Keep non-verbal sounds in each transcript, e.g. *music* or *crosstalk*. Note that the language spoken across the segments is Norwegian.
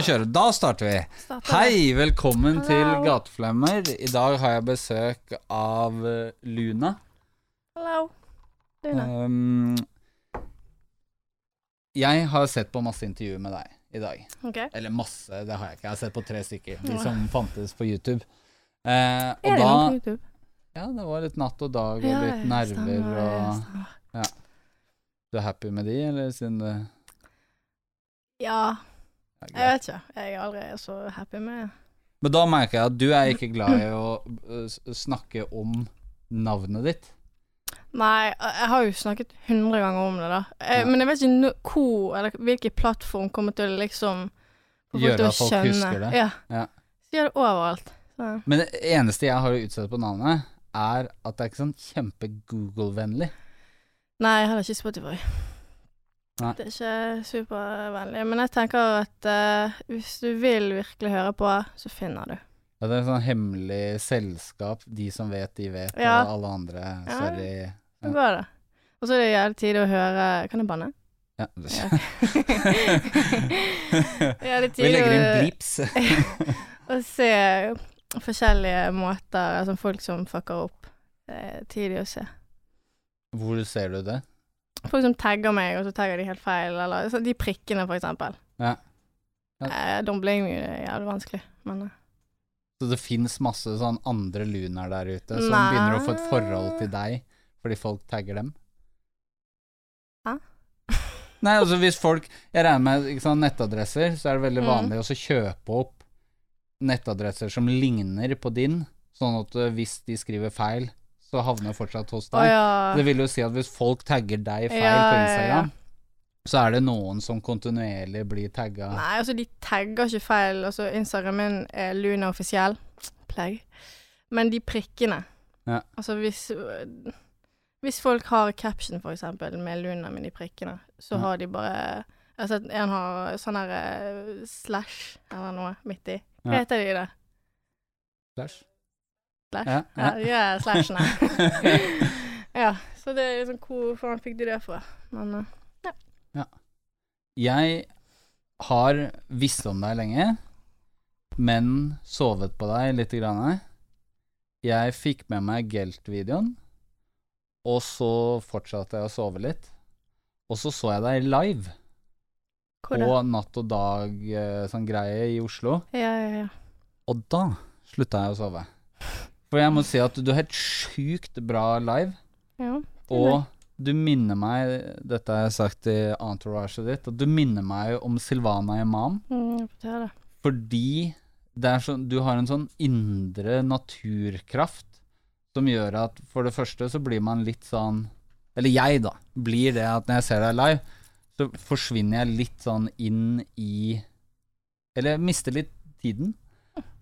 bare kjøre. Da starter vi. Starter Hei, velkommen Hello. til Gateflemmer. I dag har jeg besøk av eh, Luna. Hallo. Luna. Um, jeg har sett på masse intervjuer med deg i dag. Okay. Eller masse, det har jeg ikke. Jeg har sett på tre stykker. De som fantes på YouTube. Uh, Er det da noe på YouTube? Ja, det var litt natt og dag og Ja, litt ja, nerver stemmer, ja, og stemmer. Du er happy med de, eller siden det Ja, jeg vet ikke. Jeg er aldri så happy med Men da merker jeg at du er ikke glad i å uh, snakke om navnet ditt. Nei, jeg har jo snakket hundre ganger om det, da. Jeg, Ja. Men jeg vet ikke no hvor, eller hvilken plattform kommer til å liksom få Gjøre til å at folk skjønne. husker det. Ja. Ja. Så gjør det overalt. Så. Men det eneste jeg har å utsette på navnet, er at det er ikke sånn kjempe-Google-vennlig. Nei, jeg har ikke Spotify. Nei. Det er ikke supervennlig. Men jeg tenker at uh, hvis du vil virkelig høre på, så finner du. Ja, det er sånn hemmelig selskap. De som vet, de vet, Ja. og alle andre. Sorry. Ja, det går det. Og så er det jævlig tid å høre Kan jeg banne? Ja. Ja. *laughs* tid *laughs* Vi legger inn blips. *laughs* å se forskjellige måter, altså folk som fucker opp. Det er tidlig å se. Hvor ser du det? Folk som tagger meg, og så tagger de helt feil, eller så de prikkene, for eksempel. Ja. Ja. Eh, er jævlig vanskelig, men eh, Så det fins masse sånn andre lunaer der ute som Nei. begynner å få et forhold til deg fordi folk tagger dem? Hæ? *laughs* Nei, altså hvis folk Jeg regner med sant, nettadresser, så er det veldig Mm. vanlig mm. å kjøpe opp nettadresser som ligner på din, sånn at eh, hvis de skriver feil, så havner jeg fortsatt hos deg. deg. ja. Det vil jo si at hvis folk tagger deg feil Ja, på. Instagram, så er det noen som kontinuerlig blir tagga. Nei, altså, de tagger ikke feil. Altså, Instagram min er Luna offisiell. Plegg. Men de prikkene Ja. Altså, hvis Hvis folk har caption, for eksempel, med Luna med de prikkene, så har de bare Jeg har sett en har sånn her eh, slash eller noe midt i. Hva heter de det? Slash. Slash? Ja, Ja, ja. slashene. *laughs* ja, så det er liksom Hvor faen fikk de det fra? Men eh, Jeg har visst om deg lenge, men sovet på deg lite grann. Jeg fikk med meg Gelt-videoen, og så fortsatte jeg å sove litt. Og så så jeg deg live hvor på? Natt og Dag eh, sånn greie i Oslo, Ja, ja, ja. og da slutta jeg å sove. For jeg må si at du er helt sjukt bra live, ja. og du minner meg, dette har jeg sagt i entouraget ditt, at du minner meg om Silvana Imam. Mm, det det. Fordi det sånn, du har en sånn indre naturkraft som gjør at for det første så blir man litt sånn Eller jeg, da. Blir det at når jeg ser deg live, så forsvinner jeg litt sånn inn i Eller jeg mister litt tiden.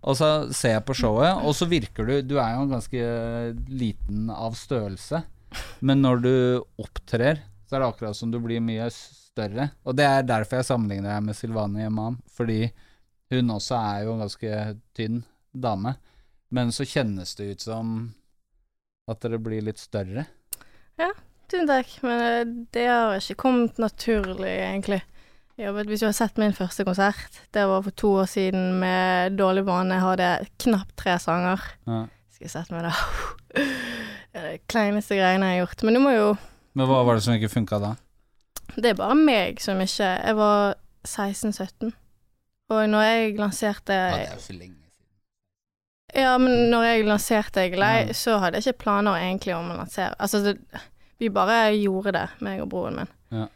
Og så ser jeg på showet, og så virker du Du er jo en ganske liten av størrelse, men når du opptrer, så er det akkurat som du blir mye større. Og det er derfor jeg sammenligner deg med Silvani Imam, fordi hun også er jo en ganske tynn dame, men så kjennes det ut som at dere blir litt større. Tusen takk, men eh, det har ikke kommet naturlig, egentlig. Jeg men hvis du har sett min første konsert, det var for to år siden med Dårlig vane. Jeg hadde knapt tre sanger. Ja. Skal jeg sette meg da? *laughs* Det er det kleineste greiene jeg har gjort. Men du må jo Men hva var det som ikke funka da? Det er bare meg som ikke Jeg var 16-17. Og når jeg lanserte Ja, det er jo så lenge siden. Ja, men når jeg lanserte Egelei, Ja. så hadde jeg ikke planer egentlig om å lansere Altså, det, vi bare gjorde det, meg og broren min. Ja.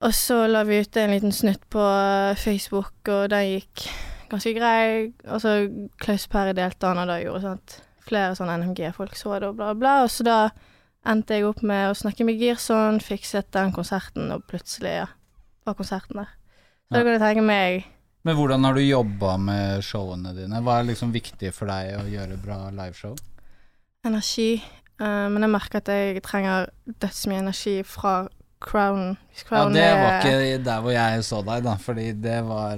Og så la vi ut en liten snutt på eh, Facebook, og den gikk ganske grei. Og så Klaus Perre delte den, og da gjorde at flere sånne NMG-folk så det, og bla, bla. Og så da endte jeg opp med å snakke med Girson, fikset den konserten, og plutselig, ja, var konserten der. Så da kan du tenke meg Men hvordan har du jobba med showene dine? Hva er liksom viktig for deg å gjøre bra liveshow? energi. Uh, men jeg merker at jeg trenger dødsmye energi fra crowden. Hvis Ja, det var ikke der hvor jeg så deg, da, fordi det var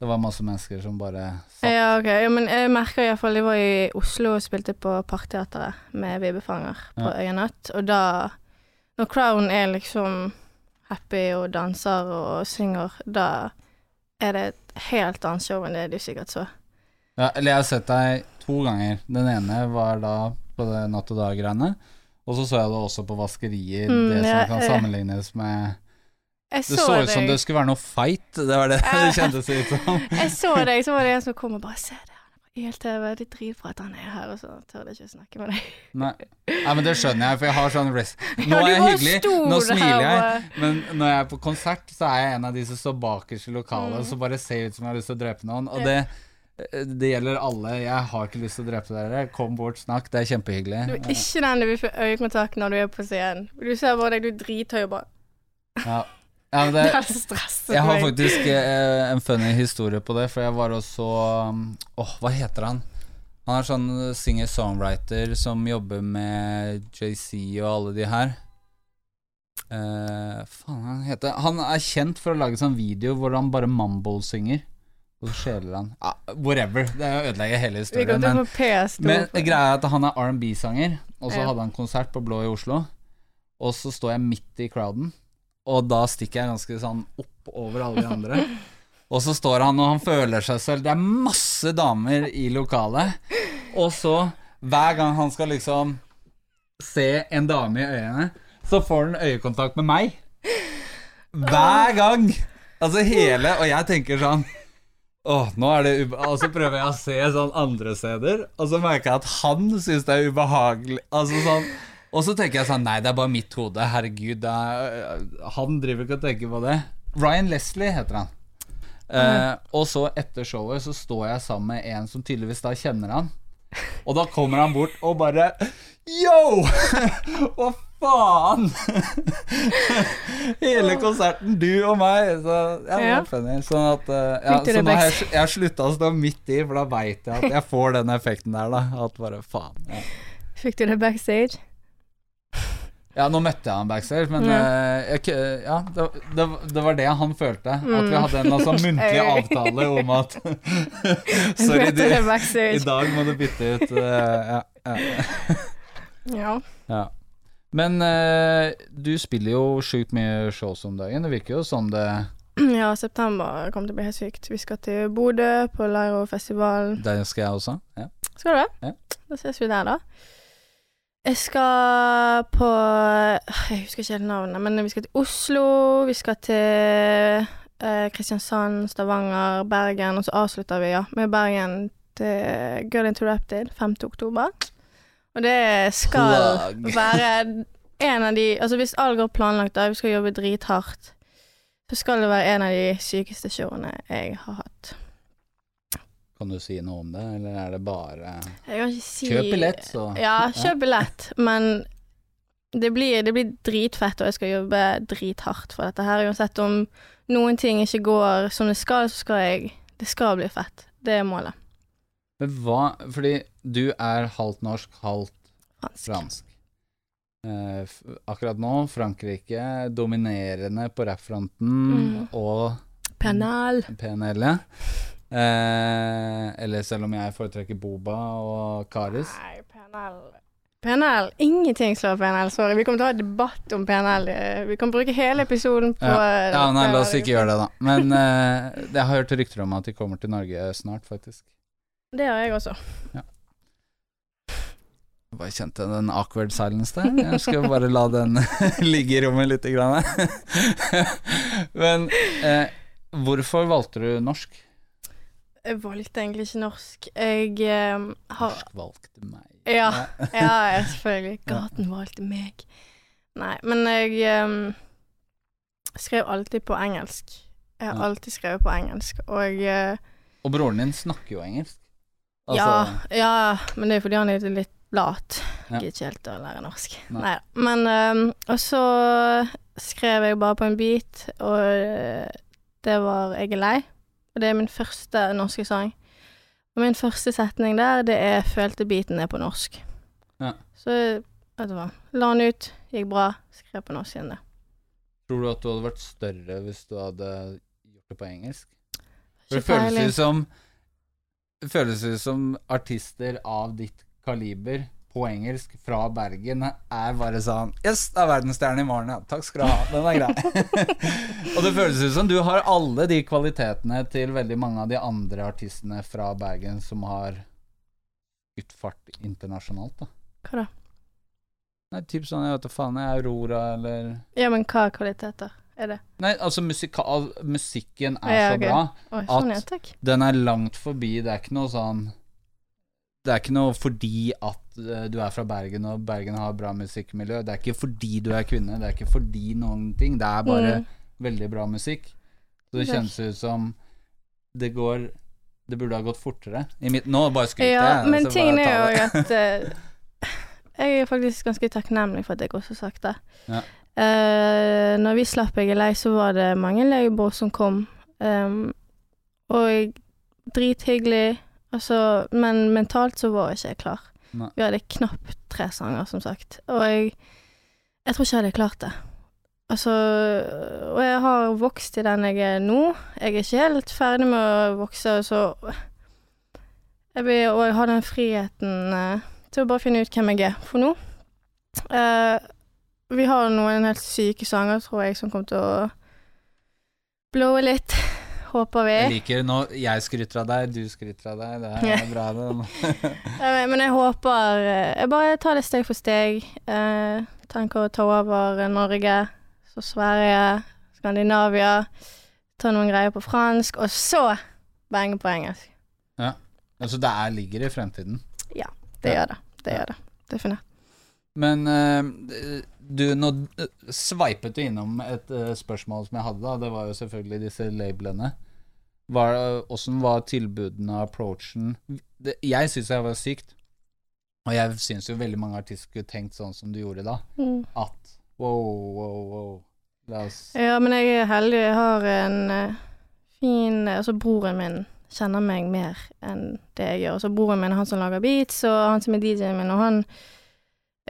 Det var masse mennesker som bare satt Ja, ok. Ja, men jeg merka iallfall Jeg var i Oslo og spilte på Parkteatret med Vibbefanger på Ja. Øyenatt, og da Når Crown er liksom happy og danser og synger, da er det et helt annet show enn det du sikkert så. Ja, eller jeg har sett deg to ganger. Den ene var da på det Natt og Dag-greiene. Og så så jeg det også på Vaskerier, Mm, det som ja, kan eh, sammenlignes med Det så ut som det skulle være noe fight, det var det *laughs* det kjentes ut som. *laughs* Jeg så deg, så var det en som kom og bare Se det, han er på YLTV, driver for at han er her, og så tør de ikke snakke med deg. *laughs* Nei. Nei, men det skjønner jeg, for jeg har sånn rest... Nå er jeg hyggelig, nå smiler jeg, men når jeg er på konsert, så er jeg en av de som står bakerst i lokalet, Mm. og så bare ser ut som jeg har lyst til å drepe noen. Og det, det gjelder alle. Jeg har ikke lyst til å drepe dere. Kom bort, snakk. Det er kjempehyggelig. Du er ikke den du vil få øyekontakt når du er på scenen. Du ser bare deg, du drithøy og bare Ja. Ja, Det *laughs* det, er stresset jeg har faktisk eh, en funny historie på det, for jeg var også Åh, Åh, hva heter han? Han er sånn singer-songwriter som jobber med JC og alle de her. Eh, faen, han heter Han er kjent for å lage sånn video hvor han bare mumble-synger. Og så skjeler han ah, Whatever. Det ødelegger hele historien. Men, å få PS2. men greia er at han er R&B-sanger, og så hadde han konsert på Blå i Oslo. Og så står jeg midt i crowden, og da stikker jeg ganske sånn opp over alle de andre. *laughs* Og så står han og han føler seg selv Det er masse damer i lokalet. Og så, hver gang han skal liksom se en dame i øynene, så får han øyekontakt med meg. Hver gang! Altså hele Og jeg tenker sånn Åh, nå er det ube... Og så prøver jeg å se sånn andre steder, og så merker jeg at han syns det er ubehagelig. Altså sånn Og så tenker jeg sånn Nei, det er bare mitt hode. Herregud, er, han driver ikke og tenker på det. Ryan Leslie heter han. Eh, og så etter showet så står jeg sammen med en som tydeligvis da kjenner han. Og da kommer han bort og bare Yo! *laughs* Hva faen? Hele konserten, du og meg. Så ja, det var funny. Sånn at eh, ja, Så nå har jeg, slutta å stå midt i, for da veit jeg at jeg får den effekten der, da. At bare faen. Ja, Fikk du det backstage? ja nå møtte jeg han backstage, men mm. uh, jeg, ja, det, det, det var det han følte. At vi Mm. hadde en altså, muntlig *laughs* avtale om at *laughs* Sorry, du i dag må du bytte ut uh, ja, ja. Ja. Ja. Men eh, du spiller jo sjukt mye shows om dagen. Det virker jo som det *clears throat* ja, september kommer til å bli helt sykt. Vi skal til Bodø, på Leirofestivalen. Der skal jeg også. Ja. Skal du det? Ja. Da ses vi der, da. Jeg skal på Jeg husker ikke helt navnet, men vi skal til Oslo. Vi skal til eh, Kristiansand, Stavanger, Bergen, og så avslutter vi ja, med Bergen til Girl Interrupted 5. oktober. Og det skal Plug. være en av de Altså hvis alt går planlagt, da, vi skal jobbe drithardt, så skal det være en av de sykeste showene jeg har hatt. Kan du si noe om det, eller er det bare si Kjøp billett, så Ja, kjøp billett, men det blir, det blir dritfett, og jeg skal jobbe drithardt for dette her. Uansett om noen ting ikke går som det skal, så skal jeg Det skal bli fett. Det er målet. Men hva Fordi du er halvt norsk, halvt Fransk. Eh, akkurat nå, Frankrike dominerende på rappfronten Mm. og Penal. PNL. ja. Eh, eller selv om jeg foretrekker Boba og Karis. Nei, PNL PNL. Ingenting slår PNL, sorry. Vi kommer til å ha debatt om PNL. eh, Vi kan bruke hele episoden på Ja, Ja, nei, la oss ikke gjøre det, da. Men *laughs* eh, jeg har hørt rykter om at de kommer til Norge snart, faktisk. Det har jeg også. Jeg bare kjente den awkward silence der. Jeg skal bare la den *laughs* ligge i rommet lite grann. *laughs* Men eh, hvorfor valgte du norsk? Jeg valgte egentlig ikke norsk. Jeg eh, har Norsk valgte meg. Ja. *laughs* Ja, ja, selvfølgelig. Gaten valgte meg. Nei, men jeg eh, skrev alltid på engelsk. Jeg har alltid skrevet på engelsk, og eh, Og broren din snakker jo engelsk. Altså, ja, ja, men det er fordi han er litt lat. Ja. Gidder ikke helt å lære norsk. Nei. Nei da. Men um, Og så skrev jeg bare på en beat, og eh, det var 'Jeg er lei'. Og det er min første norske sang. Og min første setning der, det er 'følte beaten er på norsk'. Ja. Så vet du hva. La den ut, gikk bra, skrev på norsk igjen det. Tror du at du hadde vært større hvis du hadde gjort det på engelsk? For det føles jo ut som føles ut som artister av ditt kaliber på engelsk fra Bergen er bare sånn Yes, det er verdensstjerne i morgen, ja. Takk skal du ha. Den er grei. *laughs* og det føles ut som du har alle de kvalitetene til veldig mange av de andre artistene fra Bergen som har utfart internasjonalt, da. Hva da? Nei, typ sånn, jeg vet da faen, jeg er Aurora eller Ja, men hva kvaliteter er det? Nei, altså musikal, musikken er Ja, så okay. bra. Oi, sånn, At- ja. Den er langt forbi. Det er ikke noe sånn Det er ikke noe fordi at eh, du er fra Bergen og Bergen har bra musikkmiljø. Det er ikke fordi du er kvinne. Det er ikke fordi noen ting. Det er bare Mm. veldig bra musikk. Så det kjennes ut som det går Det burde ha gått fortere. I mitt, nå bare skryter Ja, jeg. men tingen er jo at uh, Jeg er faktisk ganske takknemlig for at det går så sakte. Ja. Uh, når vi slapp Jeg er lei, så var det mange legebord som kom. Um, og drithyggelig, altså, men mentalt så var ikke klar. Nei. Vi hadde knapt tre sanger, som sagt. Og jeg, jeg tror ikke jeg hadde klart det. Altså Og jeg har vokst til den jeg er nå. Jeg er ikke helt ferdig med å vokse, så jeg vil, Og jeg har den friheten eh, til å bare finne ut hvem jeg er for nå. Eh, vi har noen helt syke sanger, tror jeg, som kommer til å blowe litt. Håper vi. Jeg liker når jeg skryter av deg, du skryter av deg. Det er bra, det. *laughs* Men jeg håper eh, Jeg bare tar det steg for steg. Eh, tenker å ta over Norge, så Sverige, Skandinavia. Ta noen greier på fransk, og så benge på engelsk. Ja. Altså, det er, ligger i fremtiden. Ja, Det Ja. gjør det. Det gjør det. Definert. Men uh, du, nå eh, sveipet du innom et uh, spørsmål som jeg hadde, da. Det var jo selvfølgelig disse labelene. Var, hvordan var tilbudene approachen? Det, jeg syns det var sykt. Og jeg syns jo veldig mange artister skulle tenkt sånn som du gjorde da. Mm. At wow, wow, wow. La oss Ja, men jeg er heldig. Jeg har en uh, fin Altså, broren min kjenner meg mer enn det jeg gjør. Så broren min er han som lager beats, og han som er DJ-en min, og han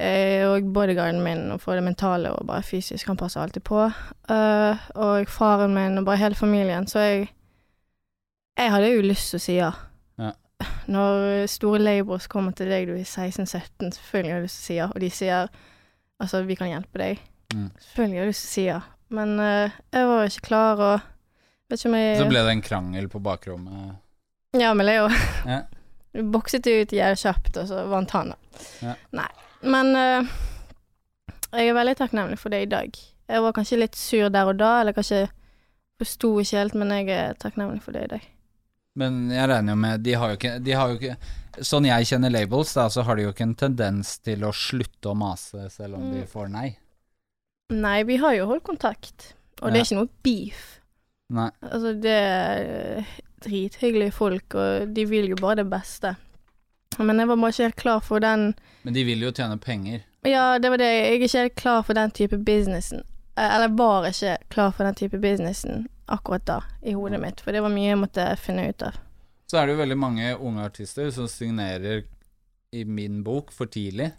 og bodyguarden min for det mentale og bare fysisk. Han passer alltid på. Uh, og faren min og bare hele familien. Så jeg Jeg hadde jo lyst til å si ja. Ja. Når store labels kommer til deg, du er 16-17, selvfølgelig har du lyst til å si ja. Og de sier altså, vi kan hjelpe deg. Mm. Selvfølgelig har jeg lyst til å si ja. Men uh, jeg var ikke klar, og vet ikke om jeg Så ble det en krangel på bakrommet. Ja, med Leo. Ja. Vi *laughs* bokset ut jævlig kjapt, og så vant han, da. Ja. Nei. Men uh, jeg er veldig takknemlig for det i dag. Jeg var kanskje litt sur der og da, eller kanskje forsto ikke helt, men jeg er takknemlig for det i dag. Men jeg regner jo med De har jo ikke, de har jo ikke Sånn jeg kjenner labels, da, så har de jo ikke en tendens til å slutte å mase selv om de Mm. får nei. Nei, vi har jo holdt kontakt, og det er ikke noe beef. Nei. Altså, det er drithyggelige folk, og de vil jo bare det beste. Men jeg var bare ikke helt klar for den Men de vil jo tjene penger. Ja, det var det. Jeg er ikke helt klar for den type businessen. Eh, Eller var ikke klar for den type businessen akkurat da, i hodet mitt. For det var mye jeg måtte finne ut av. Så er det jo veldig mange unge artister som signerer i min bok for tidlig.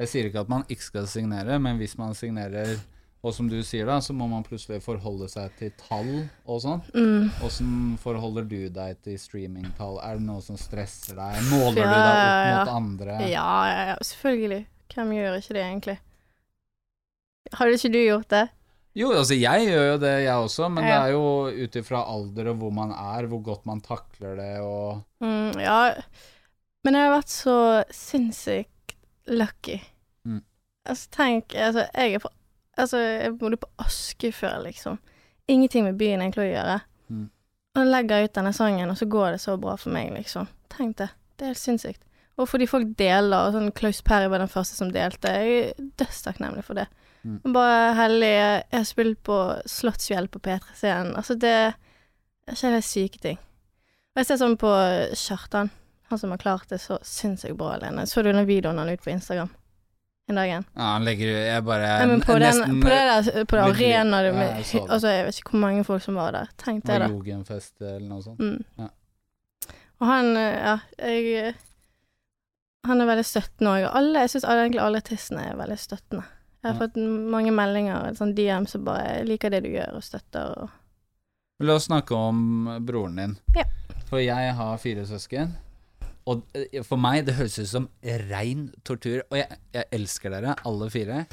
Jeg sier ikke at man ikke skal signere, men hvis man signerer, og som du sier da, så må man plutselig forholde seg til tall og sånn. Mm. Forholder du deg til streamingtall? Er det noe som stresser deg? Måler du deg opp ja. mot andre? Ja, ja, ja, selvfølgelig. Hvem gjør ikke det, egentlig? Har ikke du gjort det? Jo, altså jeg gjør jo det, jeg også, men det er jo ut ifra alder og hvor man er, hvor godt man takler det og Mm, ja. Men jeg har vært så sinnssykt lucky. Mm. Altså, tenk Altså, jeg er fra Altså, jeg bodde på Aske før, liksom. Ingenting med byen egentlig å gjøre. Mm. Og legger ut denne sangen, og så går det så bra for meg, liksom. Tenk det. Det er helt sinnssykt. Og fordi folk deler, og sånn Klaus Perry var den første som delte. Jeg er dødstakknemlig for det. Mm. Bare heldig. Jeg har spilt på Slottsfjell på P3-scenen. Altså, det er ikke helt syke ting. Og jeg ser sånn på Kjartan, han som har klart det så sinnssykt bra alene. Så du den videoen han ut på Instagram en dagen? Ja, han legger Jeg bare Nei, men på, den, nesten på det der på det Ja, med jeg. Altså, jeg vet ikke hvor mange folk som var der. Tenk det, da. Logenfest eller noe sånt. Mm. Ja. Og han, eh, ja, jeg Han er veldig støttende òg. Alle, jeg syns egentlig alle artistene er veldig støttende. Jeg har Ja. fått mange meldinger, sånn DM som bare 'liker det du gjør', og støtter og La oss snakke om broren din. Ja. For jeg har fire søsken, Og eh, for meg, det høres ut som rein tortur. Og jeg, jeg elsker dere, alle fire.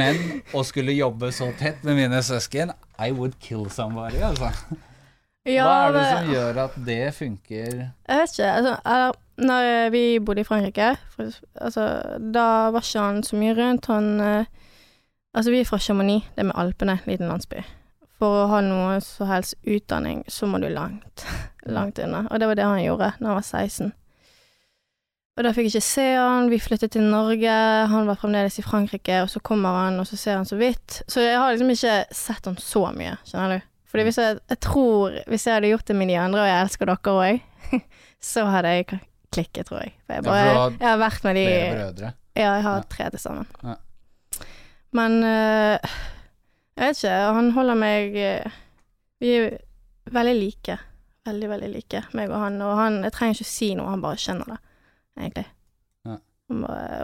Men å skulle jobbe så tett med mine søsken I would kill somebody, altså. Ja, Hva er det som gjør at det funker? Jeg vet ikke. Altså, når vi bodde i Frankrike, for, altså, da var ikke han så mye rundt. Han eh, Altså, vi er fra Chamonix, det er med Alpene, liten landsby. For å ha noe så helst utdanning, så må du langt, *laughs* langt unna. Og det var det han gjorde da han var 16. Og da fikk jeg ikke se han, vi flyttet til Norge, han var fremdeles i Frankrike, og så kommer han, og så ser han så vidt. Så jeg har liksom ikke sett han så mye, skjønner du. Fordi hvis jeg, jeg tror, hvis jeg hadde gjort det med de andre, og jeg elsker dere òg, *laughs* så hadde jeg klikket, tror jeg. For jeg, Ja, for bare, du har jeg har vært med de Flere brødre. Ja, jeg har Ja. tre til sammen. Ja. Men eh, jeg vet ikke, han holder meg eh, Vi er veldig like. Veldig, veldig like, meg og han. Og han, jeg trenger ikke å si noe, han bare skjønner det, egentlig. Ja.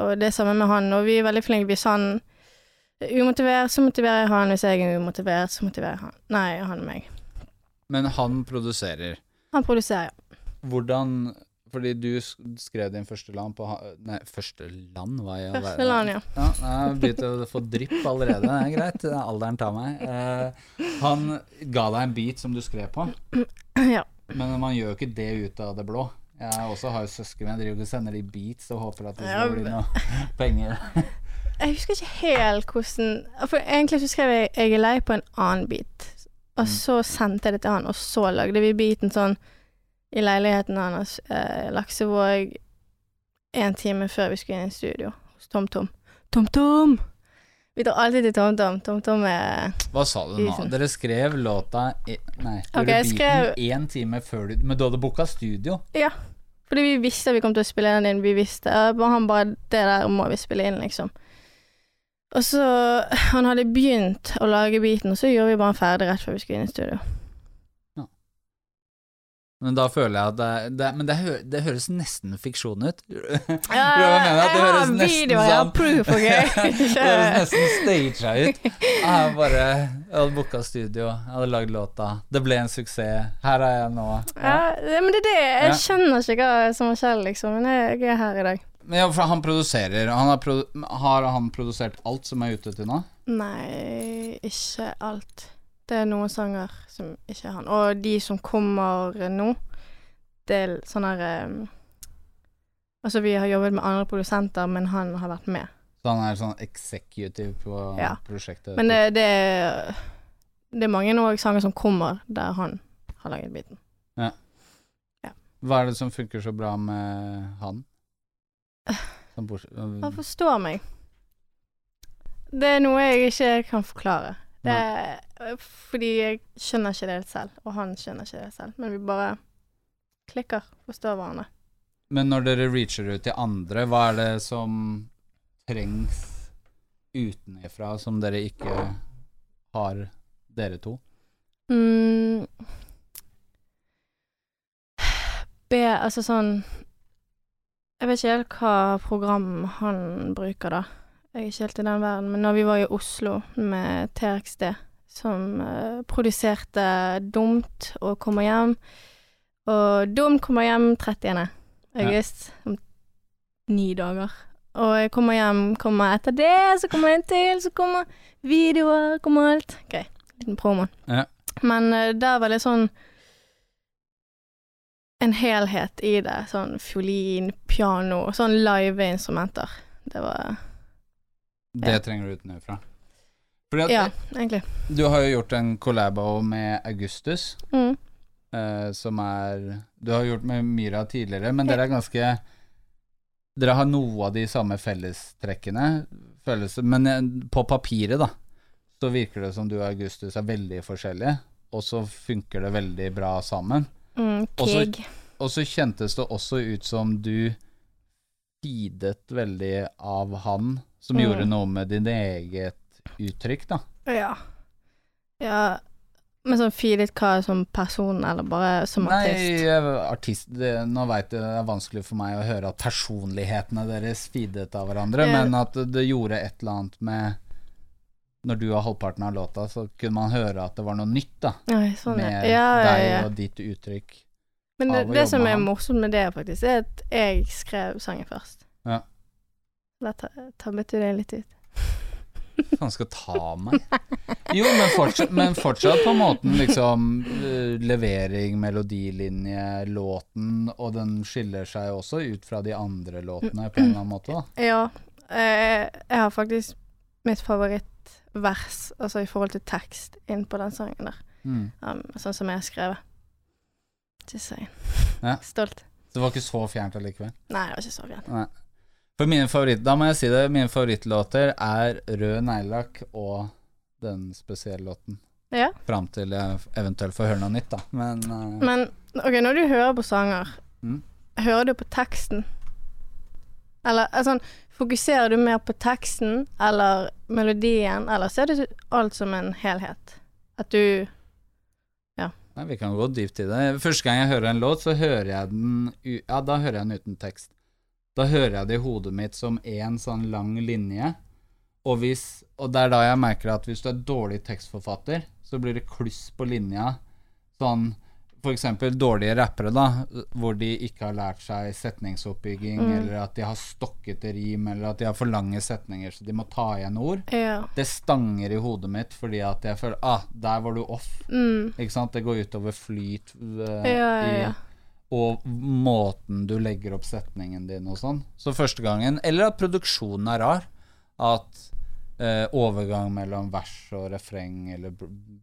Og det er samme med han, og vi er veldig flinke. Hvis han er umotivert, så motiverer jeg han. Hvis jeg er umotivert, så motiverer han. Nei, han og meg. Men han produserer. Han produserer, ja. Hvordan Fordi du skrev din første land på Nei, første land, hva i all Første land, ja. Ja, jeg har begynt å få drypp allerede. Det er greit. Alderen tar meg. Eh, han ga deg en beat som du skrev på, *clears throat* ja. men man gjør jo ikke det ut av det blå. Jeg også har søsken, jeg driver og sender de beats og håper at det skal bli noe *laughs* penger. Jeg husker ikke helt hvordan For egentlig så skrev jeg 'Jeg er lei' på en annen beat. Og Mm. så sendte jeg det til han, og så lagde vi beaten sånn i leiligheten hans, eh, Laksevåg, en time før vi skulle inn i studio hos TomTom. TomTom! Vi drar alltid til TomTom. TomTom er Hva sa du nå? Dere skrev låta Nei, Ok, gjorde jeg beaten skrev- én time før du Men du hadde booka studio? Ja. Fordi vi visste vi kom til å spille den inn. Vi visste eh, Han bare 'Det der må vi spille inn', liksom. Og så Han hadde begynt å lage beaten, og så gjorde vi bare den ferdig rett før vi skulle inn i studio. Men da føler jeg at det, det Men det, hø, det høres nesten fiksjon ut. *laughs* Ja, jeg har nesten videoer, jeg har sånn- proof, OK? *laughs* det høres nesten staged ut. Jeg bare Jeg hadde booka studio, jeg hadde lagd låta. Det ble en suksess. Her er jeg nå. Ja, det- men det er det. Jeg Ja. skjønner ikke hva som har skjedd, liksom. Men jeg, er her i dag. Men ja, for han produserer. Han har, produ har han produsert alt som er ute til nå? Nei, ikke alt. Det er noen sanger som ikke er han. Og de som kommer nå, det er sånn her um, Altså, vi har jobbet med andre produsenter, men han har vært med. Så han er sånn executive på Ja. prosjektet? Men det, det, er- det er mange òg sanger som kommer der han har laget biten. Hva er det som funker så bra med han? Han forstår meg. Det er noe jeg ikke kan forklare. Det fordi jeg skjønner ikke det helt selv, og han skjønner ikke det selv. Men vi bare klikker, forstår hverandre. Men når dere reacher ut til andre, hva er det som trengs utenifra som dere ikke har, dere to? Mm. Be, altså sånn Jeg vet ikke helt hva program han bruker, da. Jeg er ikke helt i den verden. Men når vi var i Oslo med TRXD, som uh, produserte Dumt og Kommer hjem Og Dum kommer hjem 30. august, om ni dager. Og jeg kommer hjem, kommer etter det, så kommer en til, så kommer videoer, kommer alt. Ok, liten promo. Ja. Men uh, der var det sånn en helhet i det. Sånn fiolin, piano, sånn live instrumenter. Det var Det trenger du utenifra. Fordi at Ja, egentlig. du har jo gjort en collabo med Augustus, Mm. eh, som er Du har gjort med Myra tidligere, men dere er ganske Dere har noe av de samme fellestrekkene, følelse, men eh, på papiret, da, så virker det som du og Augustus er veldig forskjellige, og så funker det veldig bra sammen. Mm, Og så kjentes det også ut som du feedet veldig av han, som Mm. gjorde noe med din eget uttrykk, da. Ja. Ja. Men sånn feedet hva som person, eller bare som artist? Nei, artist det, Nå veit jeg det er vanskelig for meg å høre at personlighetene deres feedet av hverandre, Ja. men at det, det gjorde et eller annet med Når du har halvparten av låta, så kunne man høre at det var noe nytt, da. Nei, sånn, med Ja, ja, deg og ditt uttrykk. Men det, det som er morsomt med det, faktisk, er at jeg skrev sangen først. Ja. Da ta- tabbet du det litt ut. *laughs* Han skal ta meg. Jo, men fortsatt, men fortsatt på måten liksom eh, levering, melodilinje, låten, og den skiller seg også ut fra de andre låtene på en eller annen måte, da. Ja. Eh, jeg har faktisk mitt favorittvers, altså i forhold til tekst, inn på den sangen der. Mm. Um, sånn som jeg har skrevet. Just saying. Ja. Stolt. Så det var ikke så fjernt allikevel. Nei, det var ikke så fjernt. Nei. For mine favoritt, da må jeg si det, mine favorittlåter er Rød neglelakk og den spesielle låten. Ja. Fram til jeg eventuelt får høre noe nytt, da. Men, uh... Men ok, når du hører på sanger, Mm. hører du på teksten? Eller altså, fokuserer du mer på teksten eller melodien, eller ser du alt som en helhet? At du Nei, Vi kan gå dypt i det. Første gang jeg hører en låt, så hører jeg den Ja, da hører jeg den uten tekst. Da hører jeg det i hodet mitt som én sånn lang linje. Og, hvis, og det er da jeg merker at hvis du er dårlig tekstforfatter, så blir det kluss på linja. Sånn eksempel dårlige rappere, da, hvor de ikke har lært seg setningsoppbygging, Mm. eller at de har stokkete rim, eller at de har for lange setninger, så de må ta igjen ord. Ja. Det stanger i hodet mitt fordi at jeg føler Ah, der var du off. Mm. Ikke sant? Det går utover flyt uh, ja, ja. i Og måten du legger opp setningen din og sånn. Så første gangen Eller at produksjonen er rar. At eh, overgang mellom vers og refreng eller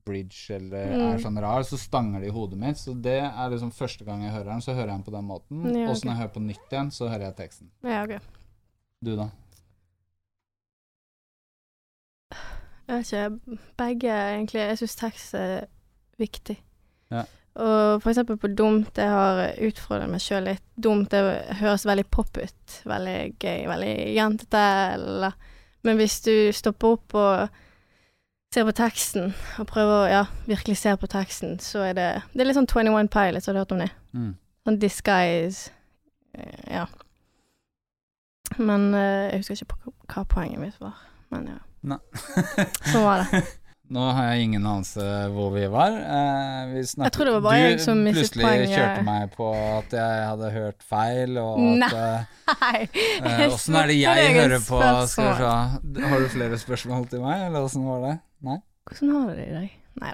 bridge eller Mm. er sånn rar, så stanger det i hodet mitt. Så det er liksom første gang jeg hører den, så hører jeg den på den måten. Ja, Og så når jeg hører på nytt igjen, så hører jeg teksten. ja, ok. Du, da? Jeg vet ikke, begge egentlig. Jeg syns tekst er viktig. Ja. Og for eksempel på dumt, jeg har utfordret meg sjøl litt. Dumt det høres veldig pop ut. Veldig gøy, veldig jentete. Eller Men hvis du stopper opp og ser på teksten, og prøver å ja, virkelig se på teksten, så er det Det er litt sånn 21 Pilots, har du hørt om det? Mm. Sånn disguise eh, Ja. Men uh, jeg husker ikke på hva poenget mitt var. Men ja. Nei. Sånn var det. *laughs* Nå har jeg ingen anelse hvor vi var. Eh, vi snakket, Jeg tror det var bare du jeg som mistet plutselig poenget. kjørte meg på at jeg hadde hørt feil, og at Nei. Åssen Nei. eh, er det jeg hører på? Har du flere spørsmål til meg, eller åssen var det? Nei? Hvordan har du det i dag? Nei.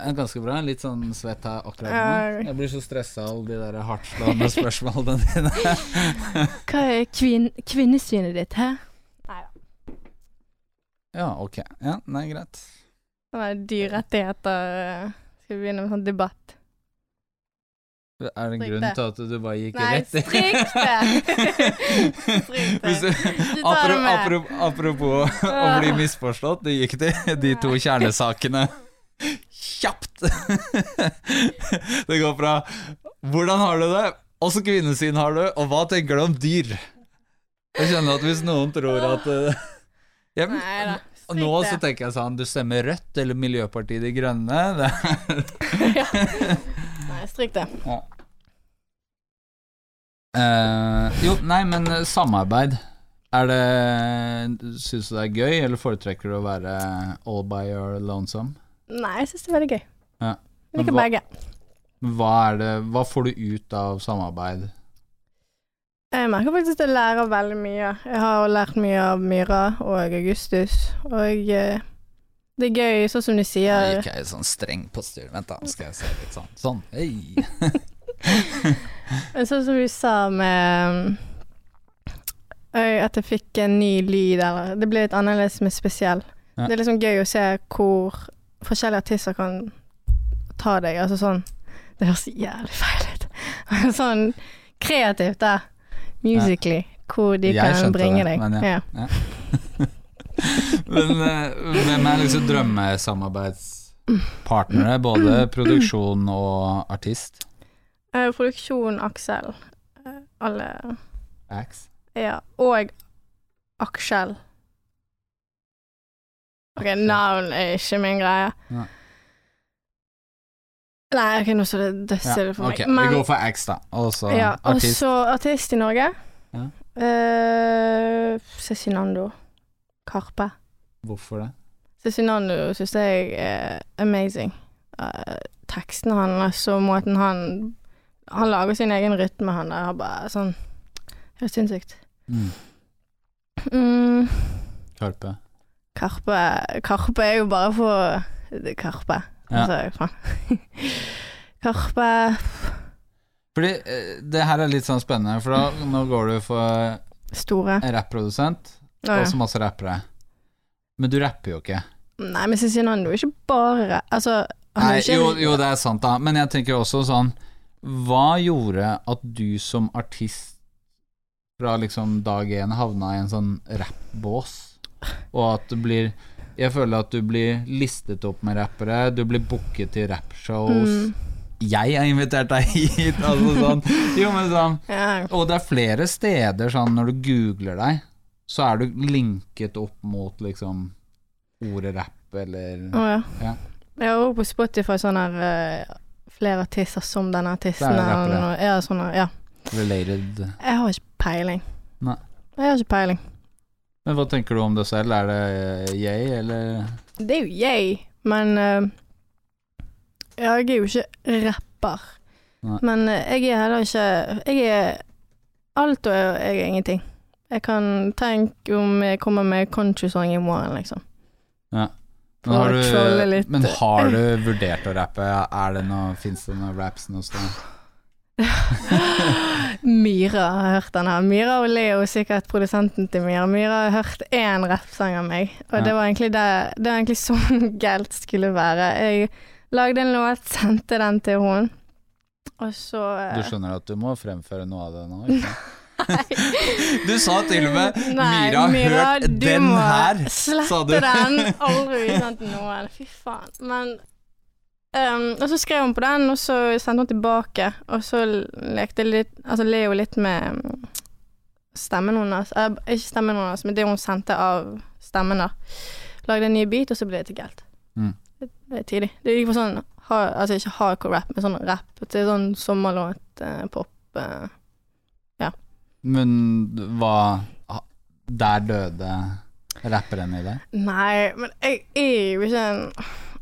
Eh, Ganske bra. Litt sånn svett her akkurat nå. Jeg blir så stressa av alle de der hardtslående *laughs* spørsmålene dine. Hva er kvin kvinnesynet ditt, hæ? Ja, ok. Ja, nei, greit. Sånne dyrerettigheter eh, Skal vi begynne med sånn debatt? Er det en grunn til at du bare gikk Nei, rett i stryk det! Stryk det. Hvis du, Du tar det apro, med. apro, apropos å bli misforstått, det gikk til de to kjernesakene kjapt. Det går fra 'hvordan har du det', åssen kvinnesyn har du, og hva tenker du om dyr? Jeg kjenner at hvis noen tror at uh, jeg, Nei da. Nå så tenker jeg sånn Du stemmer Rødt eller Miljøpartiet De Grønne? *laughs* Det, Nei, stryk det. Eh, jo, nei, men samarbeid. Er det Syns du det er gøy, eller foretrekker du å være all by your lonesome? Nei, jeg syns det er veldig gøy. Ja. Jeg liker hva- begge. Hva, er det, hva får du ut av samarbeid? Jeg merker faktisk at jeg lærer veldig mye. Jeg har lært mye av Myra og Augustus, og eh, det er gøy, sånn som de Nå sier gikk jeg sånn streng postur. Vent, da, skal jeg se litt sånn. Sånn. Hei. *laughs* Men Sånn som du sa med At jeg fikk en ny lyd, eller Det ble litt annerledes med spesiell. Ja. Det er liksom gøy å se hvor forskjellige artister kan ta deg. Altså sånn Det høres jævlig feil ut. *laughs* sånn kreativt, da. Musically. Hvor de Jeg kan bringe det, deg. men ja. *laughs* Men eh, hvem er liksom drømmesamarbeidspartnere? *clears throat* Både produksjon og artist? Uh, produksjon Aksel. Uh, alle Ax? Ja. Og Aksel. Ok, navn er ikke min greie. Ja. Nei, ok, nå står det dødsstille for meg. ok, vi går for X, da. Og så ja, og artist. så artist i Norge. Ja. Eh, Cezinando. Karpe. Hvorfor det? Cezinando syns jeg er amazing. Eh, teksten hans og måten han Han lager sin egen rytme, han der. Han bare sånn Helt sinnssykt. Mm. Mm, Karpe. Karpe Karpe er jo bare for Karpe. Ja. Altså, faen. *laughs* Karpe Fordi eh, det her er litt sånn spennende, for da, nå går du for Store. en rapprodusent Å, og ja. så masse rappere. Men du rapper jo ikke. Nei, men Cezinando er jo ikke bare Altså, Nei, er jo jo, det er sant, da. Men jeg tenker også sånn Hva gjorde at du som artist fra liksom dag én havna i en sånn rappbås, og at du blir Jeg føler at du blir listet opp med rappere, du blir booket til rappshows. Mm, Jeg har invitert deg *laughs* hit, altså sånn. Jo, men sånn. Og det er flere steder sånn når du googler deg, så er du linket opp mot liksom ordet rapp eller Å ja. Ja. Jeg har også på Spotify sånn her eh, flere artister som denne artisten. Er og- Ja, sånn ja. related Jeg har ikke peiling. Nei. Jeg har ikke peiling. Men hva tenker du om det selv? Er det jeg, eller Det er jo jeg, men uh, Jeg er jo ikke rapper. Nei. Men eh, jeg er heller ikke Jeg er alt og jeg er ingenting. Jeg kan tenke om jeg kommer med countrysong i morgen, liksom. Men har, du, men har du vurdert å rappe? Er det noe, Fins det noen raps noe sted? *laughs* Myra har hørt den her. Myra og Leo, sikkert produsenten til Myra. Myra har hørt én rappsang av meg, og Ja. det var egentlig det Det var egentlig sånn *laughs* galt skulle være. Jeg lagde en låt, sendte den til hun, og så eh, Du skjønner at du må fremføre noe av det nå? Ikke? *laughs* Du sa til og med Nei, Myra har hørt den her, du. den. Aldri vise den til noen. Fy faen. Men ehm, Og så skrev hun på den, og så sendte hun tilbake. Og så lekte litt Altså Leo litt med mm, stemmen hennes. Eh, ikke stemmen hennes, men det hun sendte av stemmen, da. Lagde en ny beat, og så ble det til galt. Mm. Det, det er tidlig. Det gikk for sånn hard, Altså ikke hardcore rap, men sånn rap til sånn sommerlåt, eh, pop. Eh. Men hva Der døde rapperen i deg? Nei, men jeg er jo ikke en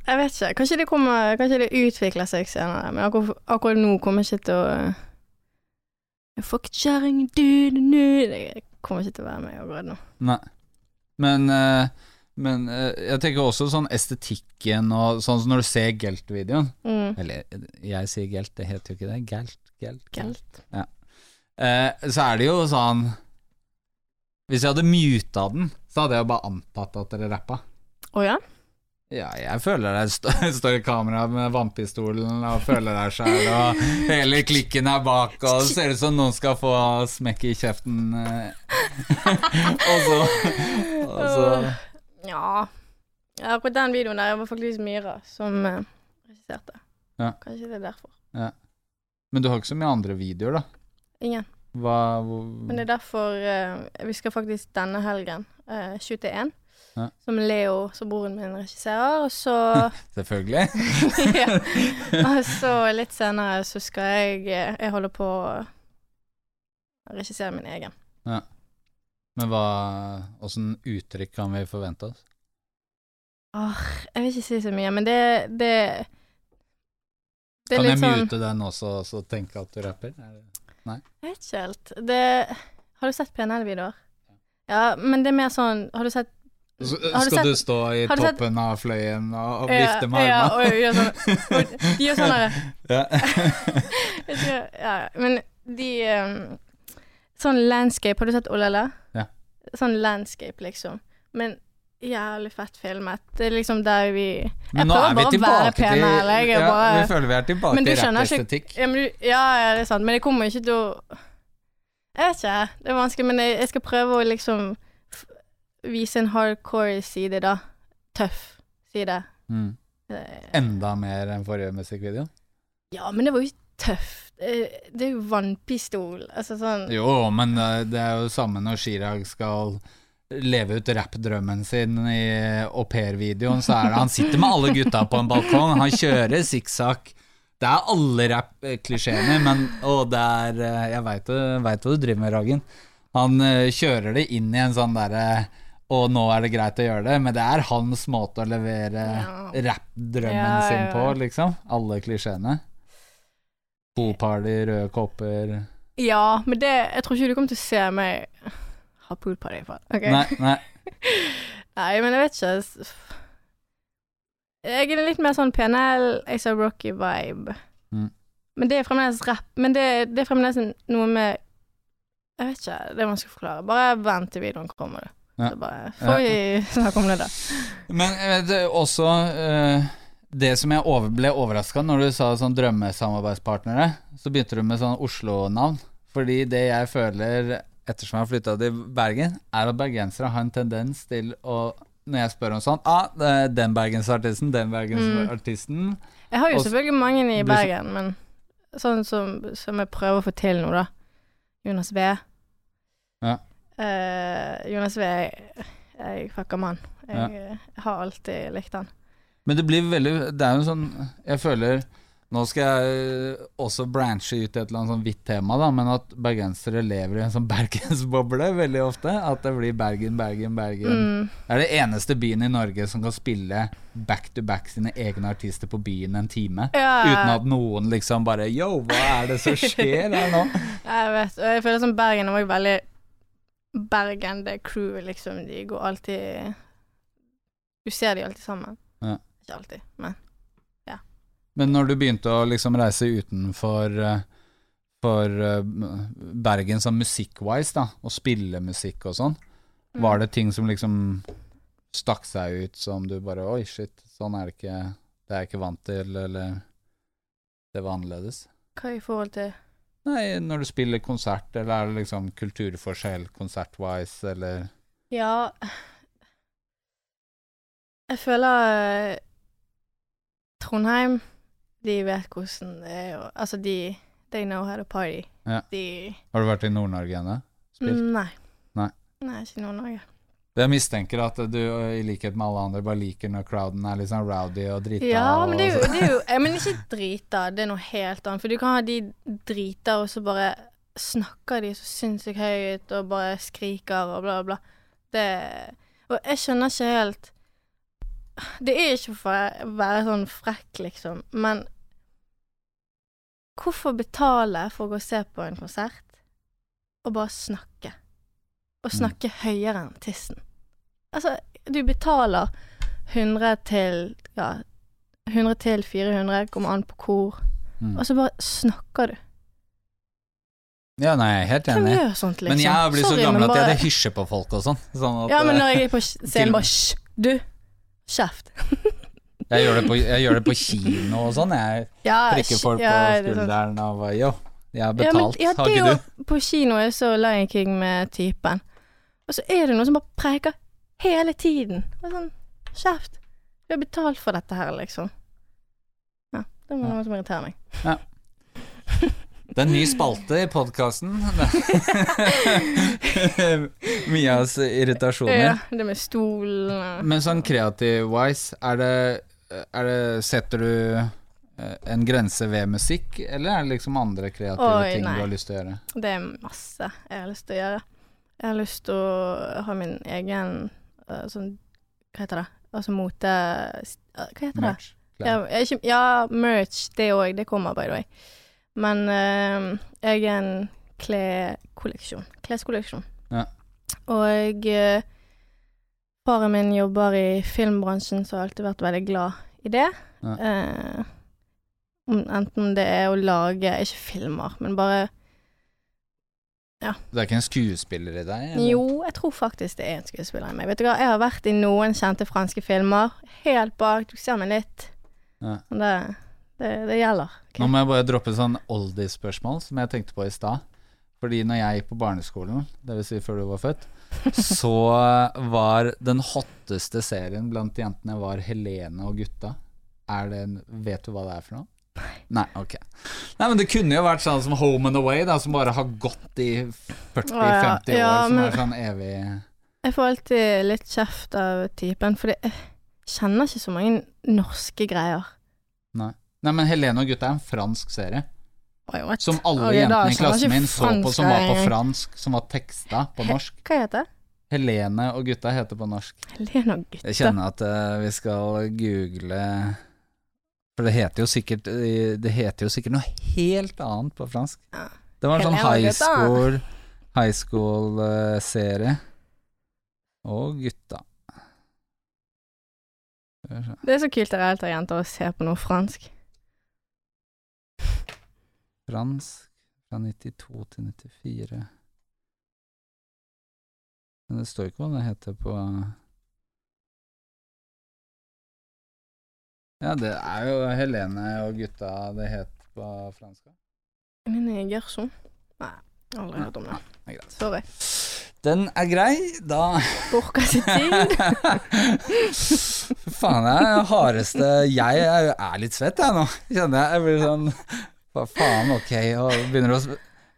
Jeg vet ikke. Kanskje det kommer Kanskje det utvikler seg senere, men akkurat, akkurat nå kommer jeg ikke til å Fuck får kjerring du, du, du. Det kommer ikke til å være med akkurat nå. Nei. Men, eh, men eh, jeg tenker også sånn estetikken og sånn som når du ser Gelt-videoen Mm. Eller jeg sier Gelt, det heter jo ikke det. Gelt, Gelt. Gelt. Eh, så er det jo sånn Hvis jeg hadde muta den, så hadde jeg jo bare antatt at dere rappa. Å ja? Ja, jeg føler det st *laughs* står i kamera med vannpistolen og føler deg sjæl, og hele klikken er bak, og det ser ut som noen skal få smekk i kjeften. eh. *laughs* og så, og så Ja. ja. Akkurat den videoen der var faktisk Myra som uh, regisserte. Ja. Kanskje det er derfor. Men du har ikke så mye andre videoer, da? Ingen. Hva Men det er derfor uh, vi skal faktisk denne helgen uh, shoote én. Ja. Som Leo, som broren min, regisserer. Og så *laughs* Selvfølgelig. *laughs* ja. Og så litt senere så skal jeg eh, Jeg holder på å regissere min egen. Ja. Men hva Åssen uttrykk kan vi forvente oss? Åh, jeg vil ikke si så mye, men det Det, det Kan jeg sånn mute den også, og så tenke at du rapper? Er det- Jeg vet ikke helt. Det Har du sett PNL-videoer? Ja, men det er mer sånn Har du sett Så- du Skal sett- du stå i du sett- toppen av fløyen og, og Ja, vifte med armene? Ja, sånn og *laughs* De gjør sånn derre Ja. *laughs* Ja, men de um, Sånn landscape, har du sett Olala? Ja. Sånn landscape, liksom. Men jævlig fett filmet. Det er liksom der vi Jeg Men nå prøver er vi bare å være er ja, bare Vi føler vi er tilbake du til rett ikke- ja, men du, ja, ja, det er sant. Men det kommer ikke til å Jeg vet ikke. Det er vanskelig, men jeg, jeg skal prøve å liksom vise en hardcore side, da. Tøff side. Mm. Eh, Enda mer enn forrige musikkvideo? Ja, men det var jo tøft. Det, er jo vannpistol. Altså sånn Jo, men eh, det er jo samme når Chirag skal leve ut rappdrømmen sin i au pair-videoen, så er det Han sitter med alle gutta på en balkong, han kjører sikksakk. Det er alle rappklisjeene, men Og det er eh, Jeg veit hva du driver med, Ragen. Han kjører det inn i en sånn derre og nå er det greit å gjøre det, men det er hans måte å levere Ja. rappdrømmen Ja, ja, sin på, liksom. Alle klisjeene. Poolparty, røde kopper Ja, men det Jeg tror ikke du kommer til å se meg ha poolparty. for- okay. Nei, nei. *laughs* Nei, men jeg vet ikke. Jeg er litt mer sånn PNL, ASAP Rocky-vibe. Mm. Men det er fremdeles rapp. Men det, det er fremdeles noe med Jeg vet ikke, det er vanskelig å forklare. Bare vent til videoen kommer. Ja. Så bare får vi snakke om det da. Men eh, det er også uh, det som jeg ble overraska når du sa sånn drømmesamarbeidspartnere, så begynte du med sånn Oslo-navn. Fordi det jeg føler ettersom jeg har flytta til Bergen, er at bergensere har en tendens til å Når jeg spør om sånn ah, den bergensartisten, den bergensartisten Jeg har jo Også, selvfølgelig mange i Bergen, men sånn som, som jeg prøver å få til nå, da. Jonas V. Ja. Eh, Jonas V. Jeg, jeg fucker mann. Jeg, ja. har alltid likt han. Men det blir veldig Det er jo sånn Jeg føler Nå skal jeg også branche ut i et eller annet sånn hvitt tema, da, men at bergensere lever i en sånn *laughs* bergensboble veldig ofte. At det blir Bergen, Bergen, Bergen. Mm. Det er det eneste byen i Norge som kan spille back to back sine egne artister på byen en time. Ja, Uten at noen liksom bare Yo, hva er det som skjer her nå? *laughs* jeg vet. Og jeg føler som Bergen er veldig Bergen, det crewet, liksom. De går alltid Du ser de alltid sammen. Ja. Ikke alltid, men Men når du begynte å liksom reise utenfor eh, for eh, Bergen sånn musikk-wise, da, og spille musikk og sånn, mm. var det ting som liksom stakk seg ut som du bare Oi, shit, sånn er det ikke Det er jeg ikke vant til, eller Det var annerledes. Hva i forhold til Nei, når du spiller konsert, eller er det liksom kulturforskjell konsert-wise, eller Ja Jeg føler eh, Trondheim, de vet hvordan det er å Altså, de They know how to party. Ja. De Har du vært i Nord-Norge ennå? Spilt? Nei. Nei. Nei, ikke i Nord-Norge. Jeg mistenker at du, i likhet med alle andre, bare liker når crowden er litt sånn rowdy og drita. Ja, men det er jo, det er jo *laughs* jeg, Men ikke drita, det er noe helt annet. For du kan ha de drita, og så bare snakker de så sinnssykt høyt og bare skriker og bla, bla. Det Og jeg skjønner ikke helt Det er ikke for å være sånn frekk, liksom, men Hvorfor betale for å gå og se på en konsert og bare snakke? Og snakke høyere enn tissen. Altså, du betaler 100 til ja, 100 til 400, kommer an på hvor, Mm. og så bare snakker du. Ja, nei, jeg er helt Hvem enig. gjør sånt, liksom? Men jeg har blitt så gammel bare... at jeg hadde hysje på folk og sånn. sånn Ja, men eh, når jeg er på scenen, bare Hysj! Du! Kjeft. *laughs* jeg, gjør det på, jeg gjør det på kino og sånn. Jeg Ja, prikker folk ja, på er skulderen og bare Yo, jeg har Ja, men, betalt, ja, har ikke du? På kino er så Lion King med typen, og så er det noen som bare preker hele tiden. Og sånn, Kjeft. Du har betalt for dette her, liksom. Ja, det Ja. noe som irriterer meg. *laughs* Det er en ny spalte i podkasten. *laughs* Mias irritasjoner. Ja, det med stolen Men sånn kreativ-wise, er det, er det Setter du eh, en grense ved musikk, eller er det liksom andre kreative Oi, ting nei. du har lyst til å gjøre? Det er masse jeg har lyst til å gjøre. Jeg har lyst til å ha min egen øh, sånn Hva heter det? Altså mote... Hva heter det? Merch? Ja, jeg er ikke, ja merch, det òg. Det kommer, by the way. Men øh, egen klekolleksjon. Kleskolleksjon. Ja. Og uh, faren min jobber i filmbransjen, så har jeg alltid vært veldig glad i det. Ja. Uh, enten det er å lage, ikke filmer, men bare Det er ikke en skuespiller i deg? eller? Jo, jeg tror faktisk det er en skuespiller i meg. Vet du hva, jeg har vært i noen kjente franske filmer. Helt bak, du ser meg litt. Ja. Det, det, det gjelder. Okay. Nå må jeg bare droppe sånn oldie-spørsmål som jeg tenkte på i stad. Fordi når jeg gikk på barneskolen, dvs. Si før du var født, *laughs* så var den hotteste serien blant jentene var Helene og gutta. Er det en, vet du hva det er for noe? Nei, ok. Nei, men det kunne jo vært sånn som Home and Away, da, som bare har gått i 40-50 Å, ja. år, Ja, som er sånn evig Jeg får alltid litt kjeft av typen, for jeg kjenner ikke så mange norske greier. Nei. Nei, men Helene og gutta er en fransk serie. What? Som alle okay, jentene i klassen min så på som var på fransk, som var teksta på norsk. Hva heter det? Helene og gutta heter på norsk. Helene og gutta. Jeg kjenner at uh, vi skal google For det heter jo sikkert eh, Det heter jo sikkert noe helt annet på fransk. Ja. Det var en sånn high school High school-serie. Og gutta. Det er så kult av eldre jenter å se på noe fransk. Fransk fra 92 til 94. Men det står ikke hva det heter på Ja, det er jo Helene og gutta det het på fransk. Helene Gerson? Nei, aldri hørt om det. Det er. Sorry. Den er grei, da Borka sitt ting. *laughs* Faen, jeg er det hardeste Jeg er, litt svett, jeg nå. Kjenner jeg. Jeg blir sånn Hva faen, ok. Og begynner å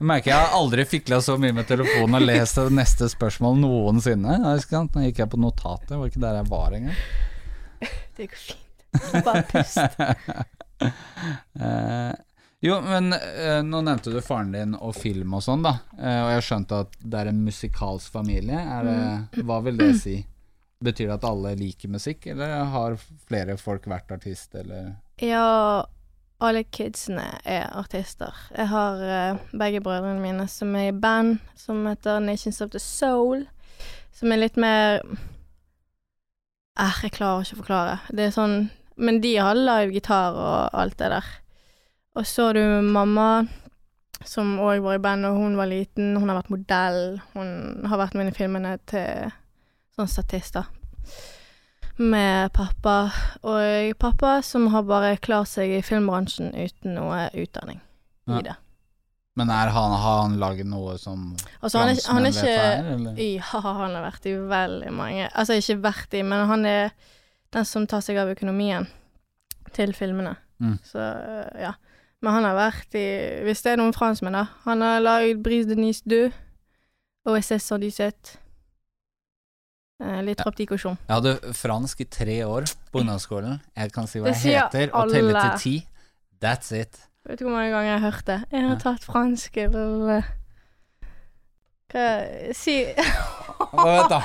merker jeg har aldri fikla så mye med telefonen og lest det neste spørsmål noensinne. Nå gikk jeg på notatet, det var ikke der jeg var engang. Det går fint. *laughs* Bare pust. Eh, jo, men uh, nå nevnte du faren din og film og sånn, da. Uh, og jeg skjønte at det er en musikalsk familie. Det, hva vil det si? Betyr det at alle liker musikk, eller har flere folk vært artist, eller Ja, alle kidsene er artister. Jeg har uh, begge brødrene mine som er i band som heter Nations of the Soul. Som er litt mer Eh, jeg klarer ikke å forklare. Det er sånn Men de har live gitar og alt det der. Og så har du mamma, som òg var i band da hun var liten. Hun har vært modell. Hun har vært med i filmene til sånn statister. Med pappa. Og pappa som har bare klart seg i filmbransjen uten noe utdanning Ja. i det. Men er han, har han laget noe som Altså, han er, han er ikke er? Ja, han har vært i veldig mange Altså, ikke vært i, men han er den som tar seg av økonomien til filmene. Mm. Så, øh, ja. Men han har vært i Hvis det er noen franskmenn, da. Han har laget Brise de Nice 2, OSS 117. Eh, litt Ja. Jeg hadde fransk i tre år på ungdomsskolen. Jeg kan si hva Det jeg heter, og telle til ti. That's it. Vet du hvor mange ganger jeg har hørt det? Jeg har tatt fransk eller Hva Si vet da?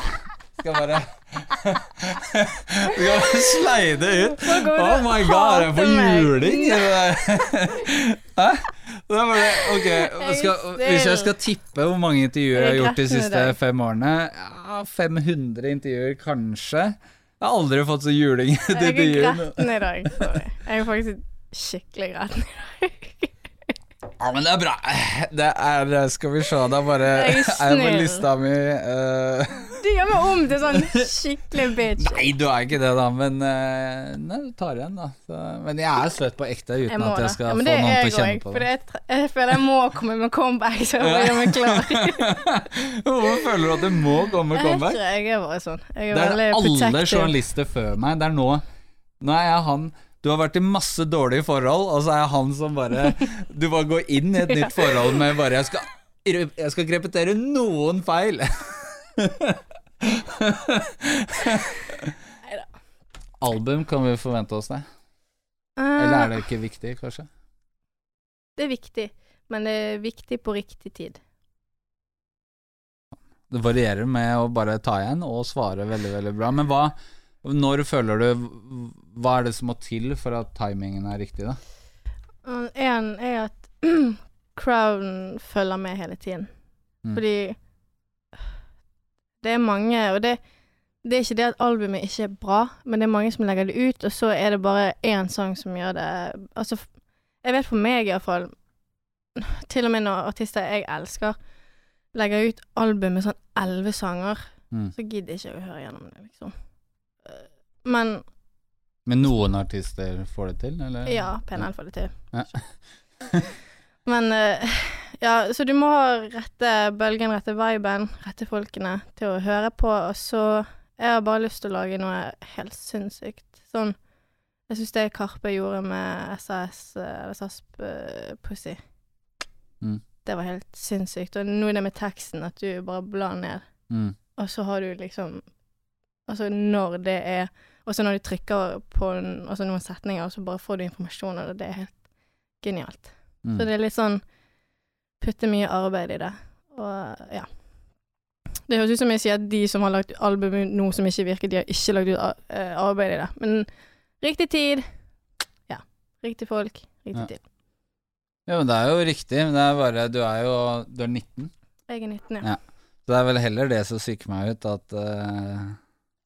Skal bare Skal bare sleide ut. Oh my god, er jeg får juling? *laughs* Hæ? Det er bare, ok, skal, Hvis jeg skal tippe hvor mange intervjuer jeg har gjort de er i siste fem årene ja, 500 intervjuer, kanskje. Jeg har aldri fått så juling til Jeg er gretten i dag. Jeg er faktisk skikkelig gretten i dag. Ja, men det er bra. Det er Skal vi se, da bare Jeg er er på lista mi eh, Du gjør meg om til sånn skikkelig bitch. *laughs* Nei, du er ikke det, da, men eh, Nei, du tar igjen, da. Så, men jeg er søt på ekte uten Jeg må at jeg skal Ja, få noen til å kjenne jeg, på det. det er jeg føler jeg må komme med comeback, så jeg må gjøre meg klar. *laughs* Hvorfor føler du at du må komme med comeback? Jeg, jeg er bare sånn. Jeg er Det er alle protective. journalister før meg. Det er nå Nå er jeg han Du har vært i masse dårlige forhold, og så er jeg han som bare *laughs* Du bare går inn i et nytt forhold med bare Jeg skal, jeg skal repetere noen feil. Neida. Album, kan vi forvente oss det? Eh, Eller er det ikke viktig, kanskje? Det er viktig, men det er viktig på riktig tid. Det varierer med å bare ta igjen og svare veldig, veldig bra. Men hva Når føler du Hva er det som må til for at timingen er riktig, da? Én er at *clears throat* crowden følger med hele tiden. Mm. Fordi det er mange, og det, det er ikke det at albumet ikke er bra, men det er mange som legger det ut, og så er det bare én sang som gjør det Altså, jeg vet for meg iallfall Til og med når artister jeg elsker, legger ut album med sånn elleve sanger, Mm. så gidder jeg ikke å høre gjennom det, liksom. Eh, Men Men noen artister får det til, eller? Ja, PNL får det til. Ja. *laughs* Men eh, ja, så du må ha rette bølgen, rette viben, rette folkene til å høre på, og så Jeg har bare lyst til å lage noe helt sinnssykt. Sånn Jeg syns det Karpe gjorde med SAS, eh, eller SASP eh, Pussy, Mm. det var helt sinnssykt. Og nå er det med teksten, at du bare blar ned, Mm. og så har du liksom Altså når det er Og så når du trykker på en, altså noen setninger, så bare får du informasjon, og det er helt genialt. Mm. Så det er litt sånn Putte mye arbeid i det. Og ja. Det høres ut som jeg sier at de som har lagt album nå som ikke virker, de har ikke lagt ut eh, arbeid i det. Men riktig tid Ja. riktig folk, riktig Ja. tid. Ja, men det er jo riktig. Men det er bare Du er jo Du er 19. Jeg er 19, ja. Ja. Så det er vel heller det som psyker meg ut, at uh,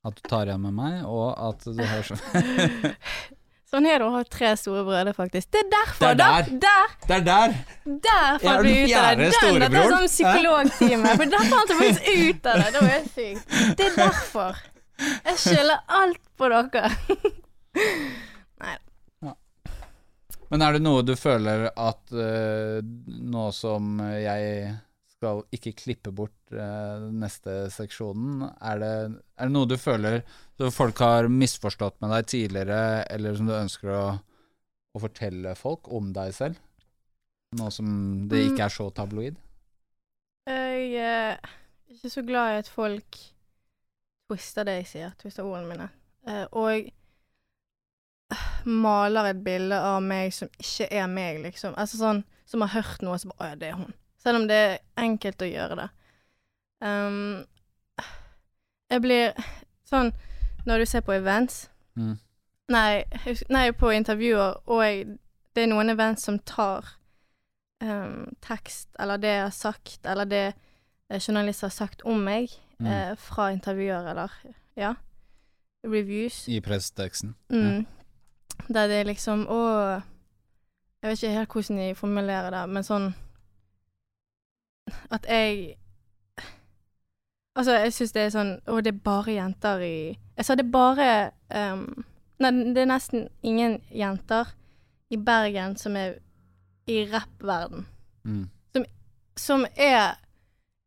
At du tar igjen med meg, og at du har så *laughs* *laughs* Sånn er det å ha tre store brødre, faktisk. Det er derfor, Det er der! der. Der! Er der! Der er fant vi ut av det. Den, dette er sånn psykologtime. For der fant jeg faktisk ut av det. Det var helt sykt. Det er derfor. Jeg skylder alt på dere. Men er det noe du føler at uh, nå som jeg skal ikke klippe bort eh, neste seksjonen, er det, er det noe du føler folk har misforstått med deg tidligere, eller som du ønsker å, å fortelle folk om deg selv? Nå som det ikke er så tabloid? Jeg eh, er ikke så glad i at folk twister det jeg sier, twister ordene mine. Eh, og eh, maler et bilde av meg som ikke er meg, liksom. Altså sånn som har hørt noe, så bare Å ja, det er hun. Selv om det er enkelt å gjøre det. Um, jeg blir sånn Når du ser på events Mm. Nei, nei, på intervjuer, og jeg, det er noen events som tar um, tekst, eller det jeg har sagt, eller det eh, journalister har sagt om meg, Mm. eh, fra intervjuer, eller ja, reviews. I presseteksten? Mm. Der det er liksom Å Jeg vet ikke helt hvordan de formulerer det, men sånn At jeg Altså, jeg syns det er sånn Å, det er bare jenter i Jeg sa det er bare um, Nei, det er nesten ingen jenter i Bergen som er i rappverden. Mm. Som er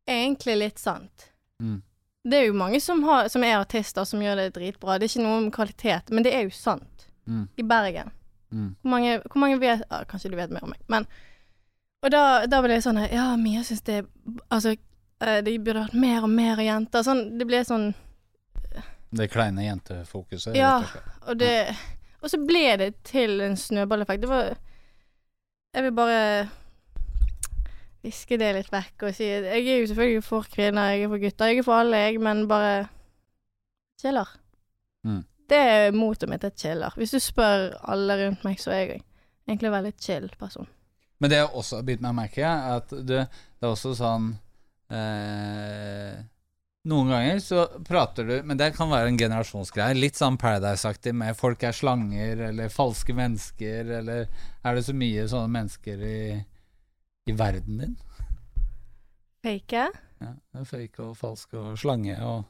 egentlig litt sant. Mm. Det er jo mange som, har, som er artister som gjør det dritbra. Det er ikke noe om kvalitet, men det er jo sant. Mm. I Bergen. Mm. Hvor mange, hvor mange vet ah, Kanskje du vet mer om meg, men Og da, da ble det sånn Ja, Mia syns det Altså, det burde vært mer og mer jenter. Sånn, det ble sånn Det kleine jentefokuset, Ja. og det Og så ble det til en snøballeffekt. Det var Jeg vil bare viske det litt vekk og si Jeg er jo selvfølgelig for kvinner, jeg er for gutter, jeg er for alle, jeg, men bare chiller. Mm. Det er motet mitt, er chiller. Hvis du spør alle rundt meg, så er jeg egentlig en veldig chill person. Men det jeg også har bitt meg merke er at det, det er også sånn eh, Noen ganger så prater du Men det kan være en generasjonsgreie. Litt sånn Paradise-aktig med folk er slanger, eller falske mennesker, eller Er det så mye sånne mennesker i, i verden din? Fake? Ja, det fake og falsk og slange og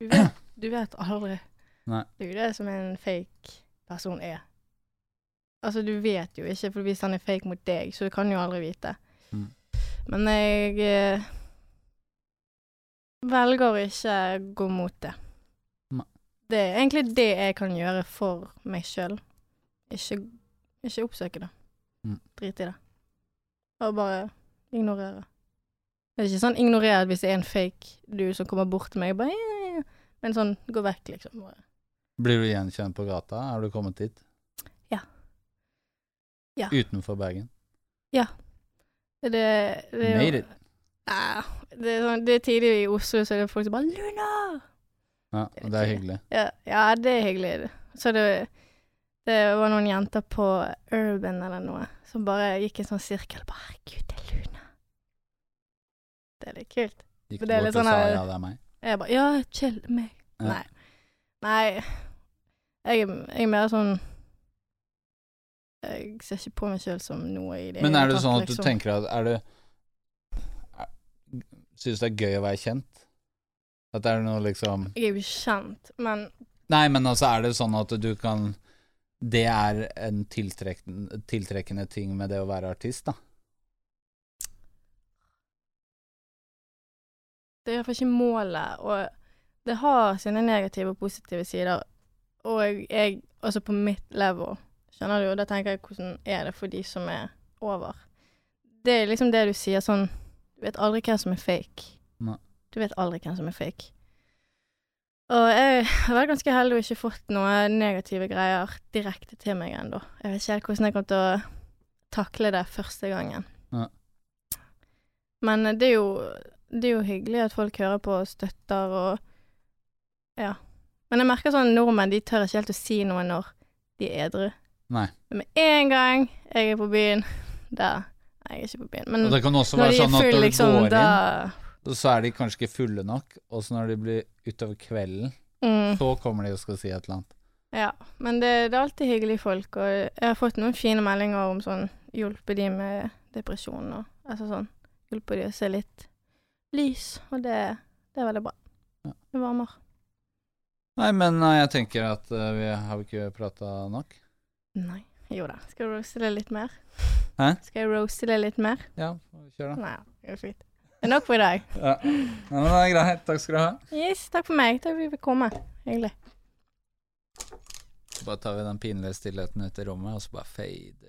Du vet, du vet aldri. Nei. Det er jo det som en fake person er. Altså, du vet jo ikke, for hvis han er fake mot deg, så du kan jo aldri vite. Mm. Men jeg eh, velger å ikke gå mot det. Ne. Det er egentlig det jeg kan gjøre for meg sjøl. Ikke, ikke oppsøke det. Mm. Drit i det. Og bare ignorere. Det er ikke sånn ignorere hvis det er en fake du som kommer bort til meg bare ja, ja, ja. Men sånn, gå vekk, liksom. Blir du gjenkjent på gata? Er du kommet dit? Ja. Ja. Utenfor Bergen? Det, det, det, er jo- Made it. Nei, det, er sånn, det er tidlig i Oslo, så er det folk som bare 'Luna!' Ja, og det er hyggelig. Ja, ja det er hyggelig. Så det, det var noen jenter på Urban eller noe som bare gikk i en sånn sirkel. Bare 'Herregud, det er Luna'. Det er litt kult. Gikk bort og sånn sa ja, det er meg. Jeg bare 'Ja, chill, meg'. Ja. Nei. Nei. Jeg, jeg er mer sånn Jeg ser ikke på meg sjøl som noe i det Men er det sånn at du liksom. tenker at Er det Synes du det er gøy å være kjent? At det er noe liksom Jeg er jo kjent, men Nei, men altså er det sånn at du kan Det er en tiltrekkende, tiltrekkende ting med det å være artist, da? det er iallfall ikke målet. Og det har sine negative og positive sider. Og jeg, altså på mitt level, skjønner du, og da tenker jeg hvordan er det for de som er over. Det er liksom det du sier sånn Du vet aldri hvem som er fake. Nei. Du vet aldri hvem som er fake. Og jeg har vært ganske heldig og ikke fått noen negative greier direkte til meg ennå. Jeg vet ikke helt hvordan jeg kommer til å takle det første gangen. Nei. Men det er jo det er jo hyggelig at folk hører på og støtter og Ja. Men jeg merker sånn nordmenn, de tør ikke helt å si noe når de er edru. Nei. Men med en gang jeg er på byen, da Nei, jeg er ikke på byen, men når de er sånn du liksom, da så er de kanskje ikke fulle nok, og så når de blir utover kvelden, mm, så kommer de og skal si et eller annet. Ja. Men det, det er alltid hyggelige folk, og jeg har fått noen fine meldinger om sånn Hjulpet de med depresjon og Altså sånn Hjulpet de å se litt lys, og det, det er veldig bra. Ja. Det varmer. Nei, men eh, jeg tenker at eh, vi har ikke prata nok. Nei. Jo da. Skal du roaste det litt mer? Hæ? Skal jeg roaste det litt mer? Ja, kjør da. Nei, det er fint. Det er nok for i dag. *laughs* Ja. Nei, men det er greit. Takk skal du ha. Yes, takk for meg. Takk for at vi fikk komme. Hyggelig. Så bare tar vi den pinlige stillheten ut i rommet, og så bare fader vi.